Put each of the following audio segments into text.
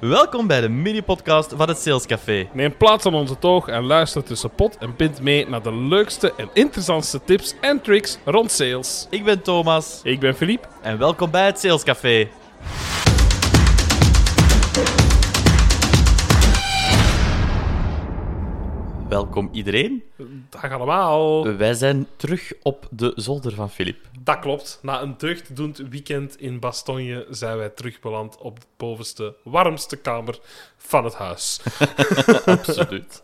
Welkom bij de mini-podcast van het Sales Café. Neem plaats aan onze toog en luister tussen pot en pint mee naar de leukste en interessantste tips en tricks rond sales. Ik ben Thomas Ik ben Philippe. en welkom bij het Sales Café. Welkom iedereen. Dag allemaal. Wij zijn terug op de zolder van Filip. Dat klopt. Na een terugdoend weekend in Bastogne zijn wij terugbeland op de bovenste, warmste kamer van het huis. Absoluut.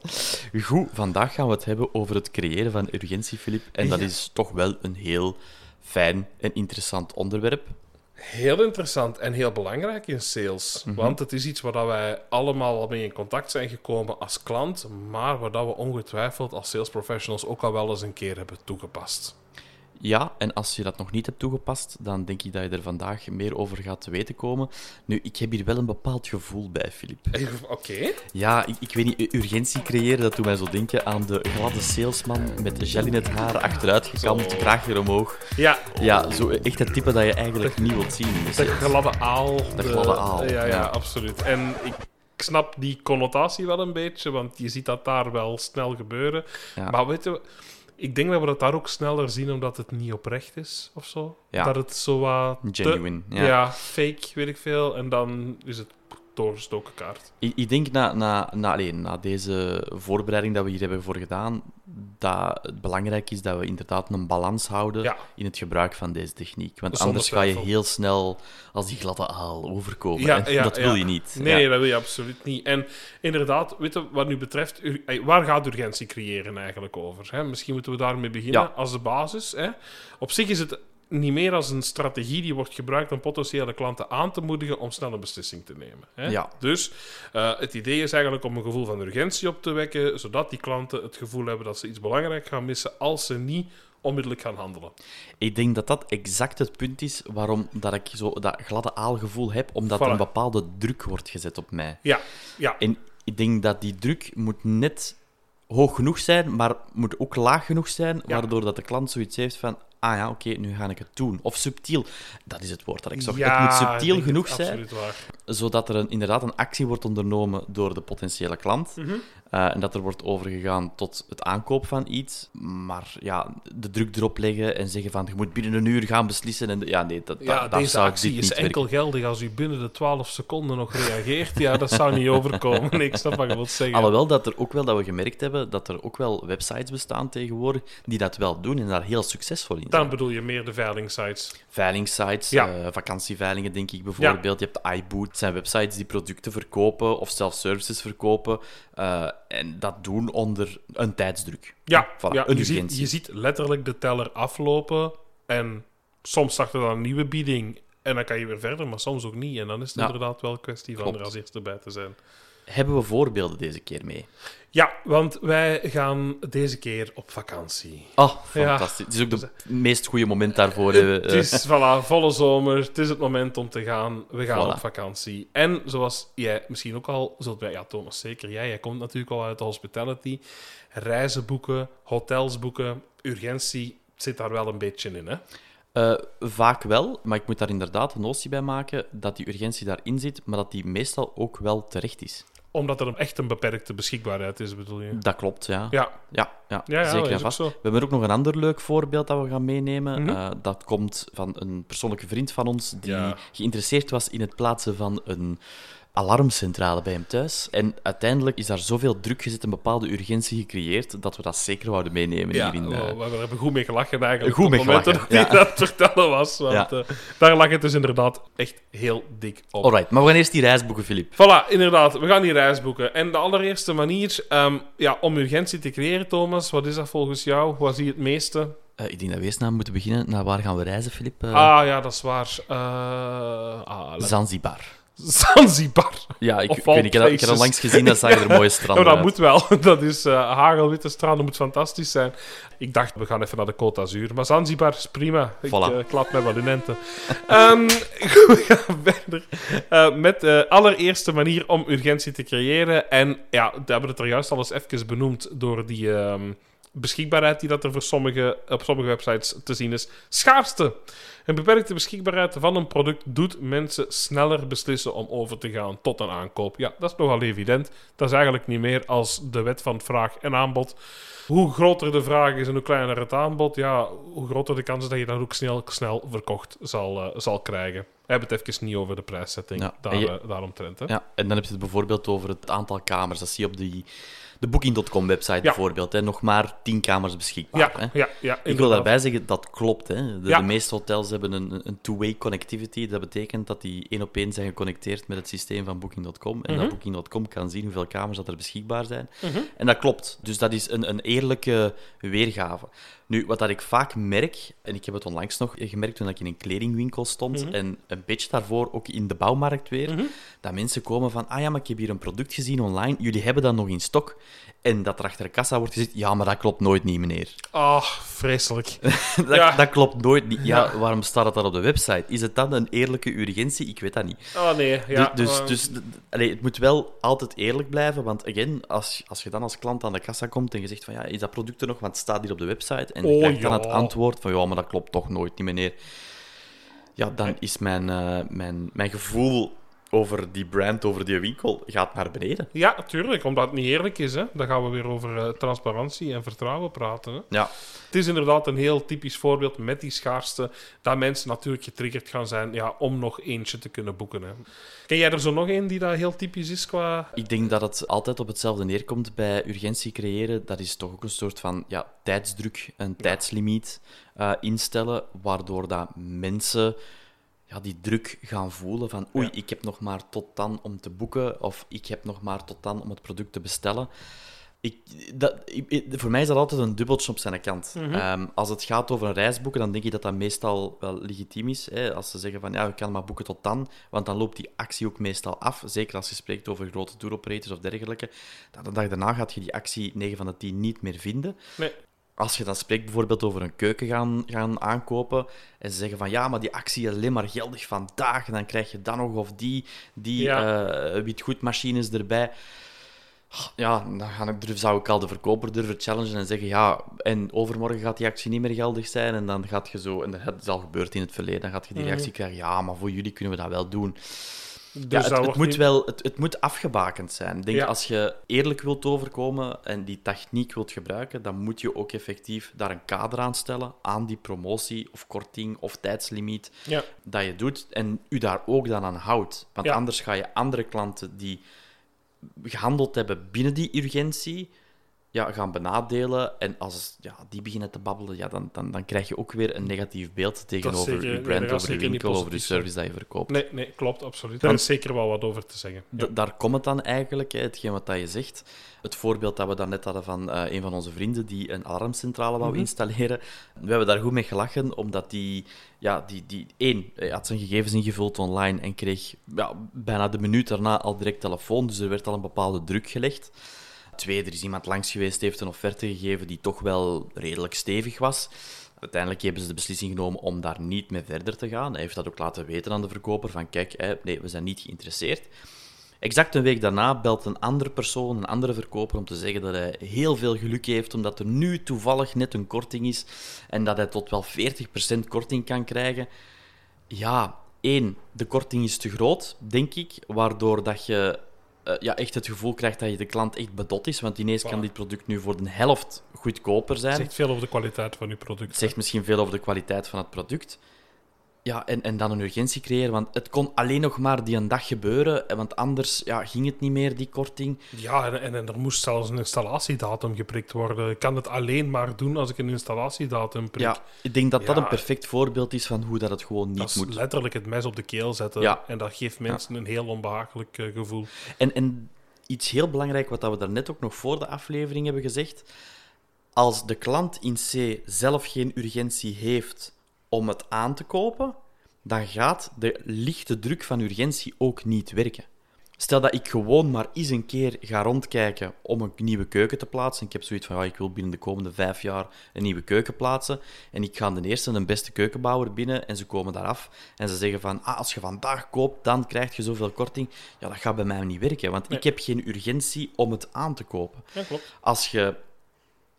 Goed, vandaag gaan we het hebben over het creëren van urgentie, Filip. En dat Ja. is toch wel een heel fijn en interessant onderwerp. Heel interessant en heel belangrijk in sales. Want het is iets waar dat wij allemaal al mee in contact zijn gekomen als klant, maar waar dat we ongetwijfeld als sales professionals ook al wel eens een keer hebben toegepast. Ja, en als je dat nog niet hebt toegepast, dan denk ik dat je er vandaag meer over gaat te weten komen. Nu, ik heb hier wel een bepaald gevoel bij, Filip. Oké. Ja, ik, ik weet niet, urgentie creëren, dat doet mij zo denken aan de gladde salesman met de gel in het haar, achteruit gekamd, kraagje omhoog. Ja, Ja, zo echt het type dat je eigenlijk niet wilt zien. de gladde aal. De, gladde aal, Ja, ja, ja. absoluut. En ik snap die connotatie wel een beetje, want je ziet dat daar wel snel gebeuren. Ja. Maar weet je, ik denk dat we dat daar ook sneller zien omdat het niet oprecht is of zo. Ja. Dat het zo wat. te- Genuine, ja. ja. fake, weet ik veel. En dan is het doorgestoken kaart. Ik, ik denk na, na, na, allee, na deze voorbereiding dat we hier hebben voor gedaan, dat het belangrijk is dat we inderdaad een balans houden Ja. in het gebruik van deze techniek. Want Zonder anders ga je heel snel als die gladde aal overkomen. Ja, dat wil je niet. Nee, dat wil je absoluut niet. En inderdaad, weet je, wat nu betreft, waar gaat urgentie creëren eigenlijk over? Hè? Misschien moeten we daarmee beginnen als de basis. Hè? Op zich is het niet meer als een strategie die wordt gebruikt om potentiële klanten aan te moedigen om snel een beslissing te nemen. Hè? Ja. Dus eh, het idee is eigenlijk om een gevoel van urgentie op te wekken, zodat die klanten het gevoel hebben dat ze iets belangrijk gaan missen als ze niet onmiddellijk gaan handelen. Ik denk dat dat exact het punt is waarom dat ik zo dat gladde aalgevoel heb, omdat er een bepaalde druk wordt gezet op mij. Ja, ja. En ik denk dat die druk moet net hoog genoeg zijn, maar moet ook laag genoeg zijn, Ja. waardoor dat de klant zoiets heeft van ah ja, oké, nu ga ik het doen. Of subtiel, dat is het woord dat ik zocht. Ja, het moet subtiel genoeg zijn, zodat er een, inderdaad een actie wordt ondernomen door de potentiële klant. Mhm. Eh, en dat er wordt overgegaan tot het aankoop van iets. Maar ja, de druk erop leggen en zeggen van je moet binnen een uur gaan beslissen. En de- ja, nee, dat, Ja, deze actie is enkel werken. geldig als u binnen de 12 seconden nog reageert. Ja, dat zou niet overkomen. Nee, ik snap wat je wilt zeggen. Alhoewel dat er ook wel, dat we gemerkt hebben, dat er ook wel websites bestaan tegenwoordig die dat wel doen en daar heel succesvol in zijn. Dan bedoel je meer de veilingsites. Veilingsites, Ja. eh, vakantieveilingen denk ik bijvoorbeeld. Je hebt iBoot, zijn websites die producten verkopen of zelfs services verkopen. eh, en dat doen onder een tijdsdruk. Ja, Voilà, ja een je, ziet, je ziet letterlijk de teller aflopen. En soms start er dan een nieuwe bieding. En dan kan je weer verder, maar soms ook niet. En dan is het Ja. inderdaad wel een kwestie van Klopt. er als eerste bij te zijn. Hebben we voorbeelden deze keer mee? Ja, want wij gaan deze keer op vakantie. Oh, Ja. fantastisch. Het is ook het meest goede moment daarvoor. eh, Het eh. is voilà, volle zomer. Het is het moment om te gaan. We gaan Voilà. op vakantie. En zoals jij misschien ook al zult bij, ja, Thomas, zeker jij. Jij komt natuurlijk al uit de hospitality. Reizen boeken, hotels boeken, urgentie zit daar wel een beetje in, hè? Eh, vaak wel, maar ik moet daar inderdaad een notie bij maken dat die urgentie daarin zit, maar dat die meestal ook wel terecht is. Omdat er echt een beperkte beschikbaarheid is, bedoel je? Dat klopt, ja. Ja, Ja, ja, ja, ja zeker en vast. We hebben ook nog een ander leuk voorbeeld dat we gaan meenemen. Mhm. Eh, dat komt van een persoonlijke vriend van ons die geïnteresseerd was in het plaatsen van een alarmcentrale bij hem thuis. En uiteindelijk is daar zoveel druk gezet, een bepaalde urgentie gecreëerd, dat we dat zeker wouden meenemen Ja, hierin. we, eh. we hebben goed mee gelachen eigenlijk. Goed op mee moment gelachen, dat ja. dat vertellen was. Want Ja. eh, daar lag het dus inderdaad echt heel dik op. Alright, maar we gaan eerst die reis boeken, Filip. Voilà, inderdaad. We gaan die reis boeken. En de allereerste manier ehm, ja, om urgentie te creëren, Thomas, wat is dat volgens jou? Wat zie je het meeste? Eh, ik denk dat we eerst naar moeten beginnen. Naar waar gaan we reizen, Filip? Ah, ja, dat is waar. Ah, Zanzibar. Zanzibar. Ja, ik, ik weet ik ik langs gezien, dat zag er mooie Ja, stranden dat uit. moet wel. Dat is uh, hagelwitte strand, dat moet fantastisch zijn. Ik dacht, we gaan even naar de Côte d'Azur. Maar Zanzibar is prima. Ik Voilà. eh, klap mij wel in ente. Ehm, we gaan verder eh, met de allereerste manier om urgentie te creëren. En ja, we hebben het er juist al eens even benoemd door die ehm, beschikbaarheid die dat er voor sommige, op sommige websites te zien is. Schaarste. Een beperkte beschikbaarheid van een product doet mensen sneller beslissen om over te gaan tot een aankoop. Ja, dat is nogal evident. Dat is eigenlijk niet meer als de wet van vraag en aanbod. Hoe groter de vraag is en hoe kleiner het aanbod, ja, hoe groter de kans dat je dat ook snel, snel verkocht zal, uh, zal krijgen. We hebben het even niet over de prijszetting Ja, daar, je- eh, daaromtrent. Hè? Ja, en dan heb je het bijvoorbeeld over het aantal kamers. Dat zie je op die, de Booking.com-website bijvoorbeeld. Hè. Nog maar 10 kamers beschikbaar. Ja, Hè. ja, ja, Ik wil daarbij zeggen, dat klopt. Hè. De, meeste hotels hebben een, een two-way connectivity. Dat betekent dat die één op één zijn geconnecteerd met het systeem van Booking.com. En dat Mhm. Booking.com kan zien hoeveel kamers dat er beschikbaar zijn. En dat klopt. Dus dat is een, een eerlijke weergave. Nu, wat dat ik vaak merk, en ik heb het onlangs nog gemerkt toen ik in een kledingwinkel stond, Mhm. en een beetje daarvoor ook in de bouwmarkt weer, dat mensen komen van, ah ja, maar ik heb hier een product gezien online, jullie hebben dat nog in stok. En dat er achter de kassa wordt gezegd, ja, maar dat klopt nooit niet, meneer. Ah, vreselijk. dat, Ja. dat klopt nooit niet. Ja, waarom staat het dan op de website? Is het dan een eerlijke urgentie? Ik weet dat niet. Oh nee, ja. dus dus, allee, het moet wel altijd eerlijk blijven, want again, als, als je dan als klant aan de kassa komt en je zegt van ja, is dat product er nog, want het staat hier op de website, en Oh, krijgt dan ja. het antwoord van ja, maar dat klopt toch nooit niet, meneer. Ja, dan is mijn, eh, mijn, mijn gevoel over die brand, over die winkel, gaat naar beneden. Ja, tuurlijk, omdat het niet eerlijk is. Hè? Dan gaan we weer over eh, transparantie en vertrouwen praten. Hè? Ja, Het is inderdaad een heel typisch voorbeeld met die schaarste, dat mensen natuurlijk getriggerd gaan zijn ja, om nog eentje te kunnen boeken. Hè. Ken jij er zo nog een die dat heel typisch is qua... Ik denk dat het altijd op hetzelfde neerkomt bij urgentie creëren. Dat is toch ook een soort van ja, tijdsdruk, een tijdslimiet eh, instellen, waardoor dat mensen ja, die druk gaan voelen van oei, Ja. ik heb nog maar tot dan om te boeken, of ik heb nog maar tot dan om het product te bestellen. Ik, dat, ik- voor mij is dat altijd een dubbeltje op zijn kant. Ehm, als het gaat over een reis boeken, dan denk ik dat dat meestal wel legitiem is. Hè? Als ze zeggen van ja, je kan maar boeken tot dan, want dan loopt die actie ook meestal af. Zeker als je spreekt over grote tour operators of dergelijke. Dan de dag daarna gaat je die actie 9 van de 10 niet meer vinden. Nee. Als je dan spreekt bijvoorbeeld over een keuken gaan, gaan aankopen en ze zeggen van ja, maar die actie is alleen maar geldig vandaag en dan krijg je dan nog of die, die Ja. eh, witgoedmachines erbij. Ja, dan ga ik, durf- zou ik al de verkoper durven challengen en zeggen ja, en overmorgen gaat die actie niet meer geldig zijn en dan gaat je zo, en dat is al gebeurd in het verleden, dan gaat je die reactie krijgen, ja, maar voor jullie kunnen we dat wel doen. Dus Ja, het, moet niet- wel, het, het moet afgebakend zijn. Ik denk, Ja. als je eerlijk wilt overkomen en die techniek wilt gebruiken, dan moet je ook effectief daar een kader aan stellen, aan die promotie of korting of tijdslimiet Ja. dat je doet en u daar ook dan aan houdt. Want anders ga je andere klanten die gehandeld hebben binnen die urgentie, ja, gaan benadelen. En als ja, die beginnen te babbelen, ja, dan, dan, dan krijg je ook weer een negatief beeld tegenover zeker- je nee, brand, gaat over je winkel, over de service dat je verkoopt. Nee, nee, klopt, absoluut. Daar is zeker wel wat over te zeggen. Ja. Daar komt het dan eigenlijk, hè, hetgeen wat dat je zegt. Het voorbeeld dat we dan net hadden van eh, een van onze vrienden die een alarmcentrale wou Mhm. installeren. We hebben daar goed mee gelachen, omdat die, ja, die, die één, hij had zijn gegevens ingevuld online en kreeg ja, bijna de minuut daarna al direct telefoon, dus er werd al een bepaalde druk gelegd. Twee, er is iemand langs geweest, heeft een offerte gegeven die toch wel redelijk stevig was. Uiteindelijk hebben ze de beslissing genomen om daar niet mee verder te gaan. Hij heeft dat ook laten weten aan de verkoper, van kijk, nee, we zijn niet geïnteresseerd. Exact een week daarna belt een andere persoon, een andere verkoper, om te zeggen dat hij heel veel geluk heeft, omdat er nu toevallig net een korting is en dat hij tot wel 40% korting kan krijgen. Ja, één, de korting is te groot, denk ik, waardoor dat je eh, ja, echt het gevoel krijgt dat je de klant echt bedot is, want ineens kan dit product nu voor de helft goedkoper zijn. Het zegt veel over de kwaliteit van uw product. Het zegt misschien veel over de kwaliteit van het product. Ja, en, en dan een urgentie creëren, want het kon alleen nog maar die een dag gebeuren, eh, want anders ja, ging het niet meer, die korting. Ja, en, en, en er moest zelfs een installatiedatum geprikt worden. Ik kan het alleen maar doen als ik een installatiedatum prik. Ja, ik denk dat dat een perfect voorbeeld is van hoe dat het gewoon niet dat is moet. letterlijk het mes op de keel zetten. Ja. En dat geeft mensen een heel onbehagelijk eh, gevoel. En, en iets heel belangrijk, wat dat we daarnet ook nog voor de aflevering hebben gezegd. Als de klant in C zelf geen urgentie heeft om het aan te kopen, dan gaat de lichte druk van urgentie ook niet werken. Stel dat ik gewoon maar eens een keer ga rondkijken om een nieuwe keuken te plaatsen. Ik heb zoiets van, ja, ik wil binnen de komende vijf jaar een nieuwe keuken plaatsen. En ik ga de eerste, een beste keukenbouwer binnen en ze komen daar af. En ze zeggen van, ah, als je vandaag koopt, dan krijg je zoveel korting. Ja, dat gaat bij mij niet werken, want Nee. ik heb geen urgentie om het aan te kopen. Ja, klopt. Als je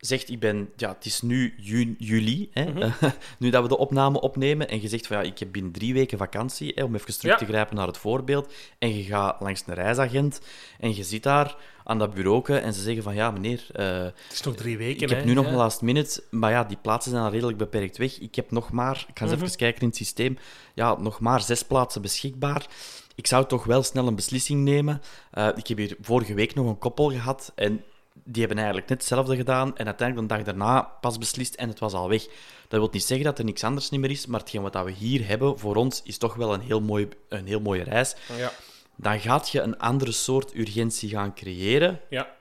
zegt, ik ben, ja, het is nu ju- juli, hè, Mhm. nu dat we de opname opnemen, en je zegt van ja, ik heb binnen drie weken vakantie, hè, om even terug Ja. te grijpen naar het voorbeeld, en je gaat langs een reisagent, en je zit daar aan dat bureau en ze zeggen van ja, meneer, eh, Het is nog drie weken, ik heb hè? nu nog Ja. een last minute, maar ja, die plaatsen zijn al redelijk beperkt weg. Ik heb nog maar, ik ga eens Mhm. even kijken in het systeem, ja, nog maar zes plaatsen beschikbaar. Ik zou toch wel snel een beslissing nemen. Eh, ik heb hier vorige week nog een koppel gehad en die hebben eigenlijk net hetzelfde gedaan en uiteindelijk de dag daarna pas beslist en het was al weg. Dat wil niet zeggen dat er niks anders niet meer is, maar hetgeen wat we hier hebben voor ons is toch wel een heel, mooi, een heel mooie reis. Ja. Dan gaat je een andere soort urgentie gaan creëren ja.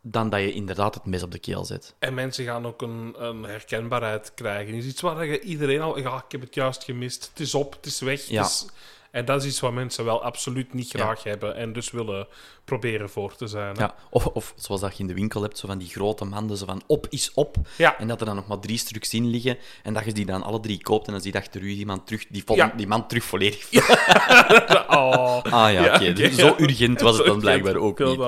dan dat je inderdaad het mes op de keel zet. En mensen gaan ook een, een herkenbaarheid krijgen. Is iets waar je iedereen al... Ja, ik heb het juist gemist. Het is op, het is weg. het Ja. is- En dat is iets wat mensen wel absoluut niet graag hebben. En dus willen proberen voor te zijn. hè. Ja, of, of zoals dat je in de winkel hebt, zo van die grote manden, zo van op is op. Ja. En dat er dan nog maar drie stuks in liggen. En dat je die dan alle drie koopt en dan zie je achter u iemand terug, die, vol- Ja. die man terug volledig. Oh. Ah ja, oké. oké, dus ja. Zo urgent was het dan blijkbaar ook niet.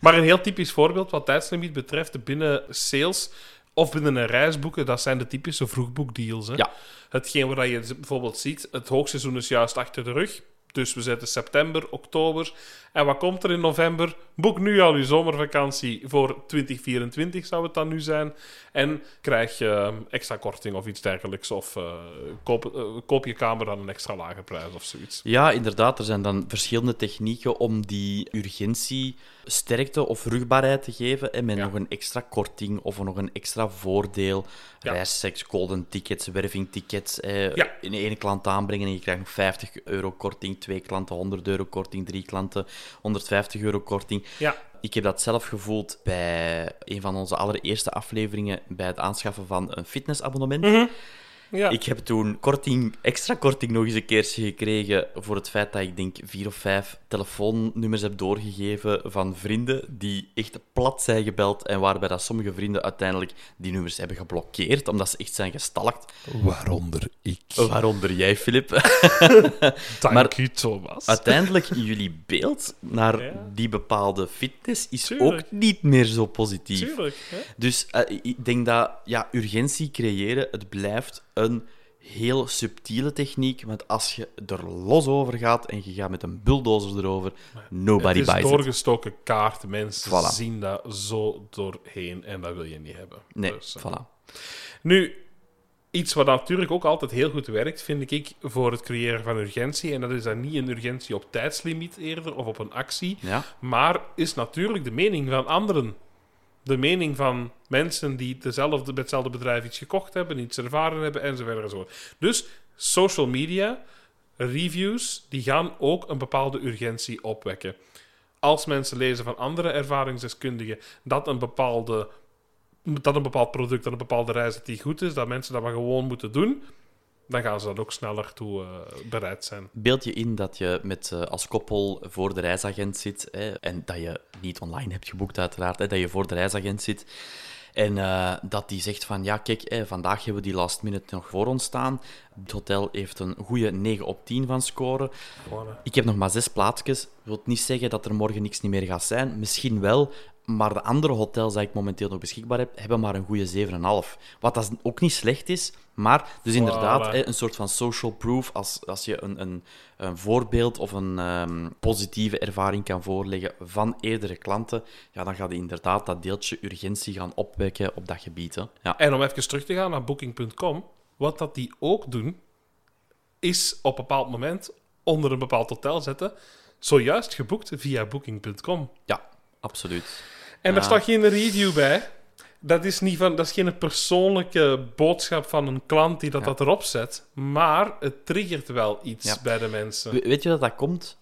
Maar een heel typisch voorbeeld wat tijdslimiet betreft binnen sales of binnen een reis boeken, dat zijn de typische vroegboekdeals. Hè? Ja. Hetgeen waar je bijvoorbeeld ziet, het hoogseizoen is juist achter de rug. Dus we zetten september, oktober. En wat komt er in november? Boek nu al je zomervakantie voor 2024, zou het dan nu zijn. En krijg je eh, extra korting of iets dergelijks. Of eh, koop, eh, koop je kamer aan een extra lage prijs of zoiets. Ja, inderdaad. Er zijn dan verschillende technieken om die urgentie sterkte of rugbaarheid te geven. En met Ja. nog een extra korting of nog een extra voordeel. Ja. Reisseks, golden tickets, wervingtickets. Eh, Ja. In één klant aanbrengen en je krijgt nog 50 euro korting. Twee klanten 100 euro korting. Drie klanten 150 euro korting. Ja, Ik heb dat zelf gevoeld bij een van onze allereerste afleveringen bij het aanschaffen van een fitnessabonnement. Ja. Ik heb toen korting, extra korting nog eens een keertje gekregen voor het feit dat ik denk vier of vijf telefoonnummers heb doorgegeven van vrienden die echt plat zijn gebeld en waarbij dat sommige vrienden uiteindelijk die nummers hebben geblokkeerd omdat ze echt zijn gestalkt. Waaronder ik. Waaronder jij, Filip. Dank Maar- u, Thomas. Uiteindelijk, jullie beeld naar Ja. die bepaalde fitness is Tuurlijk. ook niet meer zo positief. Tuurlijk. Hè? Dus eh, ik denk dat ja, urgentie creëren, het blijft een heel subtiele techniek. Want als je er los over gaat en je gaat met een bulldozer erover, nobody het is buys it. doorgestoken kaart. Mensen Voilà. zien dat zo doorheen en dat wil je niet hebben. Nee, Dus, eh, voilà. Nu, iets wat natuurlijk ook altijd heel goed werkt, vind ik, voor het creëren van urgentie. En dat is dan niet een urgentie op tijdslimiet eerder of op een actie. Ja, Maar is natuurlijk de mening van anderen. De mening van mensen die dezelfde, bij hetzelfde bedrijf iets gekocht hebben, iets ervaren hebben, enzovoort. enzovoort. Dus social media, reviews, die gaan ook een bepaalde urgentie opwekken. Als mensen lezen van andere ervaringsdeskundigen dat een, bepaalde, dat een bepaald product, dat een bepaalde reis dat die goed is, dat mensen dat maar gewoon moeten doen, dan gaan ze dan ook sneller toe eh, bereid zijn. beeld je in dat je met, eh, als koppel voor de reisagent zit hè, en dat je niet online hebt geboekt uiteraard, hè, dat je voor de reisagent zit en eh, dat die zegt van ja kijk, hè, vandaag hebben we die last minute nog voor ons staan. Het hotel heeft een goede 9 op 10 van scoren. Ik heb nog maar zes plaatsjes. wil niet zeggen dat er morgen niks niet meer gaat zijn. Misschien wel, maar de andere hotels die ik momenteel nog beschikbaar heb, hebben maar een goede 7,5. Wat dat ook niet slecht is, maar dus inderdaad Voilà. een soort van social proof. Als, als je een, een, een voorbeeld of een ehm, positieve ervaring kan voorleggen van eerdere klanten, ja, dan gaat je inderdaad dat deeltje urgentie gaan opwekken op dat gebied. Hè. Ja. En om even terug te gaan naar Booking.com, wat dat die ook doen, is op een bepaald moment onder een bepaald hotel zetten, zojuist geboekt via Booking.com. ja, absoluut. En daar staat geen review bij. Dat is, niet van, dat is geen persoonlijke boodschap van een klant die dat, dat erop zet, maar het triggert wel iets bij de mensen. We- Weet je dat dat komt?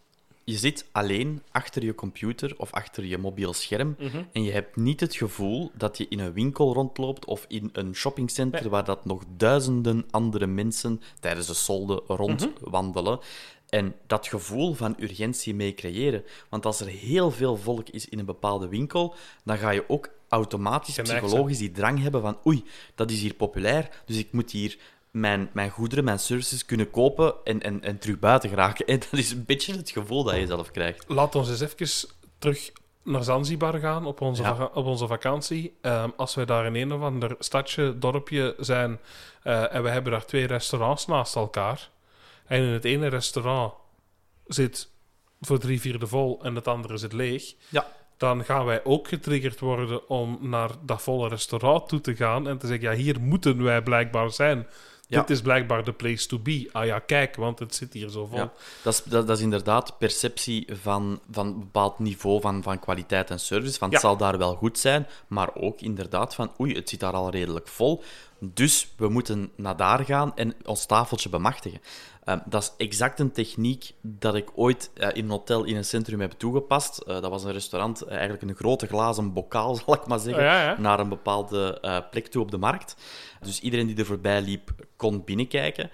Je zit alleen achter je computer of achter je mobiel scherm Mhm. en je hebt niet het gevoel dat je in een winkel rondloopt of in een shoppingcenter Nee. waar dat nog duizenden andere mensen tijdens de solde rondwandelen. En dat gevoel van urgentie mee creëren. Want als er heel veel volk is in een bepaalde winkel, dan ga je ook automatisch psychologisch die drang hebben van oei, dat is hier populair, dus ik moet hier mijn, mijn goederen, mijn services kunnen kopen en, en, en terug buiten geraken. En dat is een beetje het gevoel dat je zelf krijgt. Laat ons eens even terug naar Zanzibar gaan op onze, Ja. op onze vakantie. Ehm, als wij daar in een of ander stadje, dorpje zijn eh, en we hebben daar twee restaurants naast elkaar. En in het ene restaurant zit voor drie vierde vol en het andere zit leeg. Ja. Dan gaan wij ook getriggerd worden om naar dat volle restaurant toe te gaan en te zeggen: ja, hier moeten wij blijkbaar zijn. Ja. Dit is blijkbaar de place to be. Ah ja, kijk, want het zit hier zo vol. Ja. Dat, is, dat, dat is inderdaad perceptie van, van een bepaald niveau van, van kwaliteit en service. Van het Ja. zal daar wel goed zijn, maar ook inderdaad van oei, het zit daar al redelijk vol. Dus we moeten naar daar gaan en ons tafeltje bemachtigen. Eh, dat is exact een techniek dat ik ooit eh, in een hotel in een centrum heb toegepast. Eh, dat was een restaurant, eh, eigenlijk een grote glazen bokaal, zal ik maar zeggen, Ja, ja. naar een bepaalde plek toe op de markt. Dus iedereen die er voorbij liep, kon binnenkijken.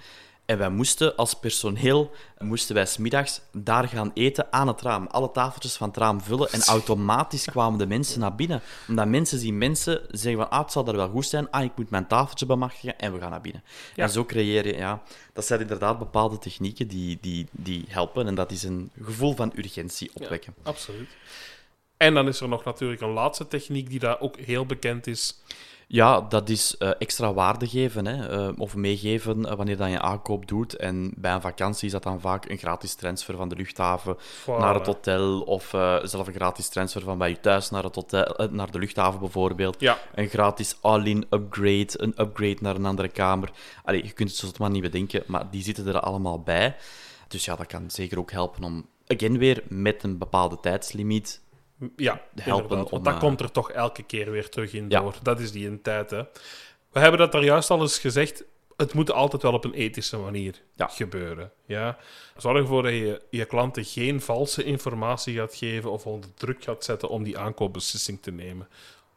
En wij moesten als personeel, moesten wij smiddags daar gaan eten aan het raam. Alle tafeltjes van het raam vullen en automatisch kwamen de mensen naar binnen. Omdat mensen zien mensen zeggen van, ah, het zal daar wel goed zijn. Ah, ik moet mijn tafeltje bemachtigen en we gaan naar binnen. Ja. En zo creëer je, ja, dat zijn inderdaad bepaalde technieken die, die, die helpen. En dat is een gevoel van urgentie opwekken. Absoluut. En dan is er nog natuurlijk een laatste techniek die daar ook heel bekend is. Ja, dat is eh, extra waarde geven hè, eh, of meegeven eh, wanneer dat je aankoop doet. En bij een vakantie is dat dan vaak een gratis transfer van de luchthaven naar het hotel. Of zelf een gratis transfer van bij je thuis naar, het hotel, naar de luchthaven bijvoorbeeld. Ja, Een gratis all-in upgrade, een upgrade naar een andere kamer. Allee, je kunt het zo maar niet bedenken, maar die zitten er allemaal bij. Dus ja, dat kan zeker ook helpen om, again weer, met een bepaalde tijdslimiet ja helpen om, Want dat komt er toch elke keer weer terug in Ja. door. Dat is die in tijd, hè. We hebben dat daar juist al eens gezegd. Het moet altijd wel op een ethische manier Ja. gebeuren. Ja? Zorg ervoor dat je je klanten geen valse informatie gaat geven of onder druk gaat zetten om die aankoopbeslissing te nemen.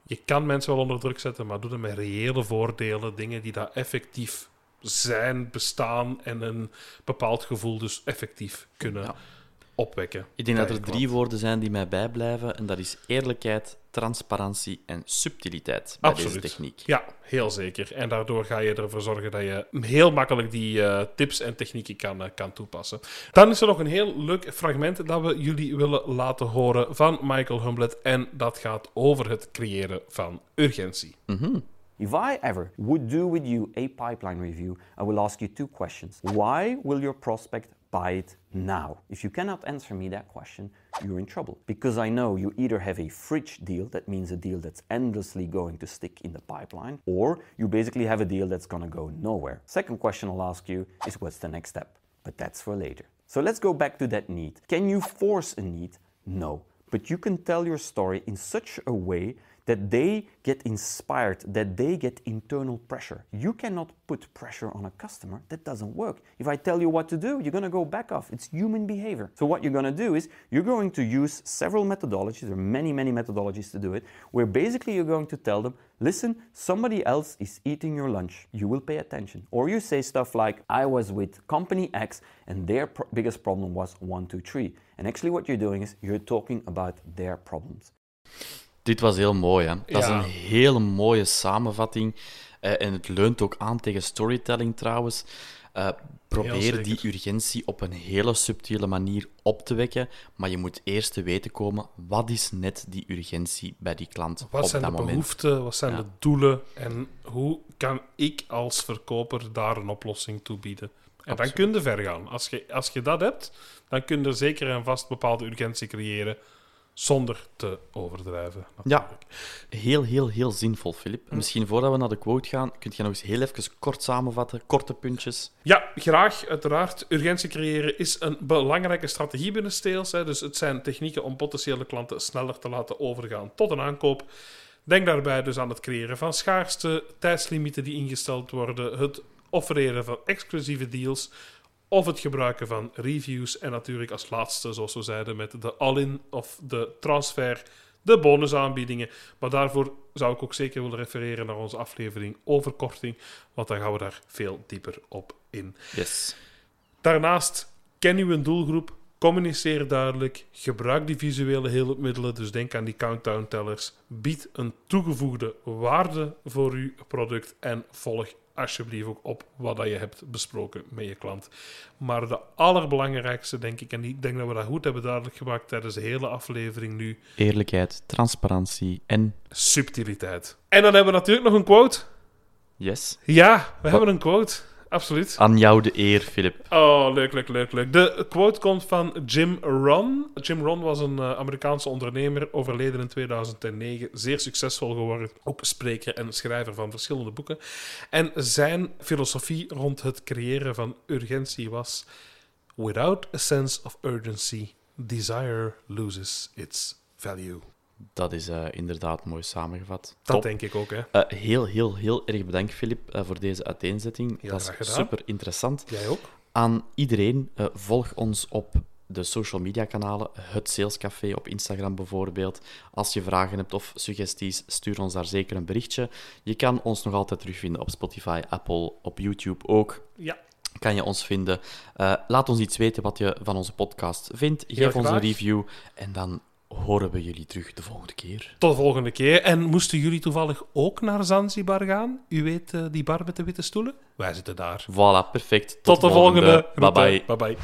Je kan mensen wel onder druk zetten, maar doe dat met reële voordelen, dingen die daar effectief zijn, bestaan en een bepaald gevoel dus effectief kunnen Ja. Opwekken. Ik denk dat er drie woorden zijn die mij bijblijven. En dat is eerlijkheid, transparantie en subtiliteit bij Absoluut. deze techniek. Ja, heel zeker. En daardoor ga je ervoor zorgen dat je heel makkelijk die eh, tips en technieken kan, eh, kan toepassen. Dan is er nog een heel leuk fragment dat we jullie willen laten horen van Michael Humblet. En dat gaat over het creëren van urgentie. If I ever would do with you a pipeline review, I will ask you two questions. Why will your prospect buy it now? If you cannot answer me that question, you're in trouble. Because I know you either have a fridge deal, that means a deal that's endlessly going to stick in the pipeline, or you basically have a deal that's going to go nowhere. Second question I'll ask you is what's the next step? But that's for later. So let's go back to that need. Can you force a need? No. But you can tell your story in such a way that they get inspired, that they get internal pressure. You cannot put pressure on a customer. That doesn't work. If I tell you what to do, you're going to go back off. It's human behavior. So, what you're going to do is you're going to use several methodologies. There are many, many methodologies to do it, where basically you're going to tell them, listen, somebody else is eating your lunch. You will pay attention. Or you say stuff like, I was with company X and their biggest problem was one, two, three. And actually, what you're doing is you're talking about their problems. Dit was heel mooi, hè? Dat is een hele mooie samenvatting. eh, en het leunt ook aan tegen storytelling trouwens. Eh, probeer die urgentie op een hele subtiele manier op te wekken. Maar je moet eerst te weten komen, wat is net die urgentie bij die klant Wat op zijn dat de moment. behoeften, wat zijn Ja. de doelen en hoe kan ik als verkoper daar een oplossing toe bieden? En dan kun je ver gaan. Als je, als je dat hebt, dan kun je zeker en vast bepaalde urgentie creëren zonder te overdrijven. Ja, heel, heel, heel zinvol, Filip. Misschien voordat we naar de quote gaan, kun je nog eens heel even kort samenvatten, korte puntjes. Ja, graag, uiteraard. Urgentie creëren is een belangrijke strategie binnen sales. Hè. Dus het zijn technieken om potentiële klanten sneller te laten overgaan tot een aankoop. Denk daarbij dus aan het creëren van schaarste, tijdslimieten die ingesteld worden, het offereren van exclusieve deals of het gebruiken van reviews. En natuurlijk als laatste, zoals we zeiden, met de all-in of de transfer, de bonusaanbiedingen. Maar daarvoor zou ik ook zeker willen refereren naar onze aflevering over korting, want dan gaan we daar veel dieper op in. Yes. Daarnaast ken uw doelgroep, communiceer duidelijk, gebruik die visuele hulpmiddelen, dus denk aan die countdown tellers, bied een toegevoegde waarde voor uw product en volg alsjeblieft ook op wat dat je hebt besproken met je klant. Maar de allerbelangrijkste, denk ik, en ik denk dat we dat goed hebben duidelijk gemaakt tijdens de hele aflevering nu, Eerlijkheid, transparantie en subtiliteit. En dan hebben we natuurlijk nog een quote. yes. Ja, we hebben een quote. Absoluut. Aan jou de eer, Filip. Oh, leuk, leuk, leuk, leuk. De quote komt van Jim Ron. Jim Ron was een eh, Amerikaanse ondernemer, overleden in 2009. Zeer succesvol geworden. Ook spreker en schrijver van verschillende boeken. En zijn filosofie rond het creëren van urgentie was... Without a sense of urgency, desire loses its value. Dat is eh, inderdaad mooi samengevat. Dat Top. denk ik ook, hè. Eh, heel, heel, heel erg bedankt, Filip, eh, voor deze uiteenzetting. Heel dat is super interessant. Jij ook? Aan iedereen, volg ons op de social media kanalen, het Salescafé op Instagram bijvoorbeeld. Als je vragen hebt of suggesties, stuur ons daar zeker een berichtje. Je kan ons nog altijd terugvinden op Spotify, Apple, op YouTube ook. Ja. Kan je ons vinden. Laat ons iets weten wat je van onze podcast vindt. Geef ons een review en dan horen we jullie terug de volgende keer. Tot de volgende keer. En moesten jullie toevallig ook naar Zanzibar gaan? U weet, eh, die bar met de witte stoelen? Wij zitten daar. Voilà, perfect. Tot, de volgende. Bye bye. Bye bye.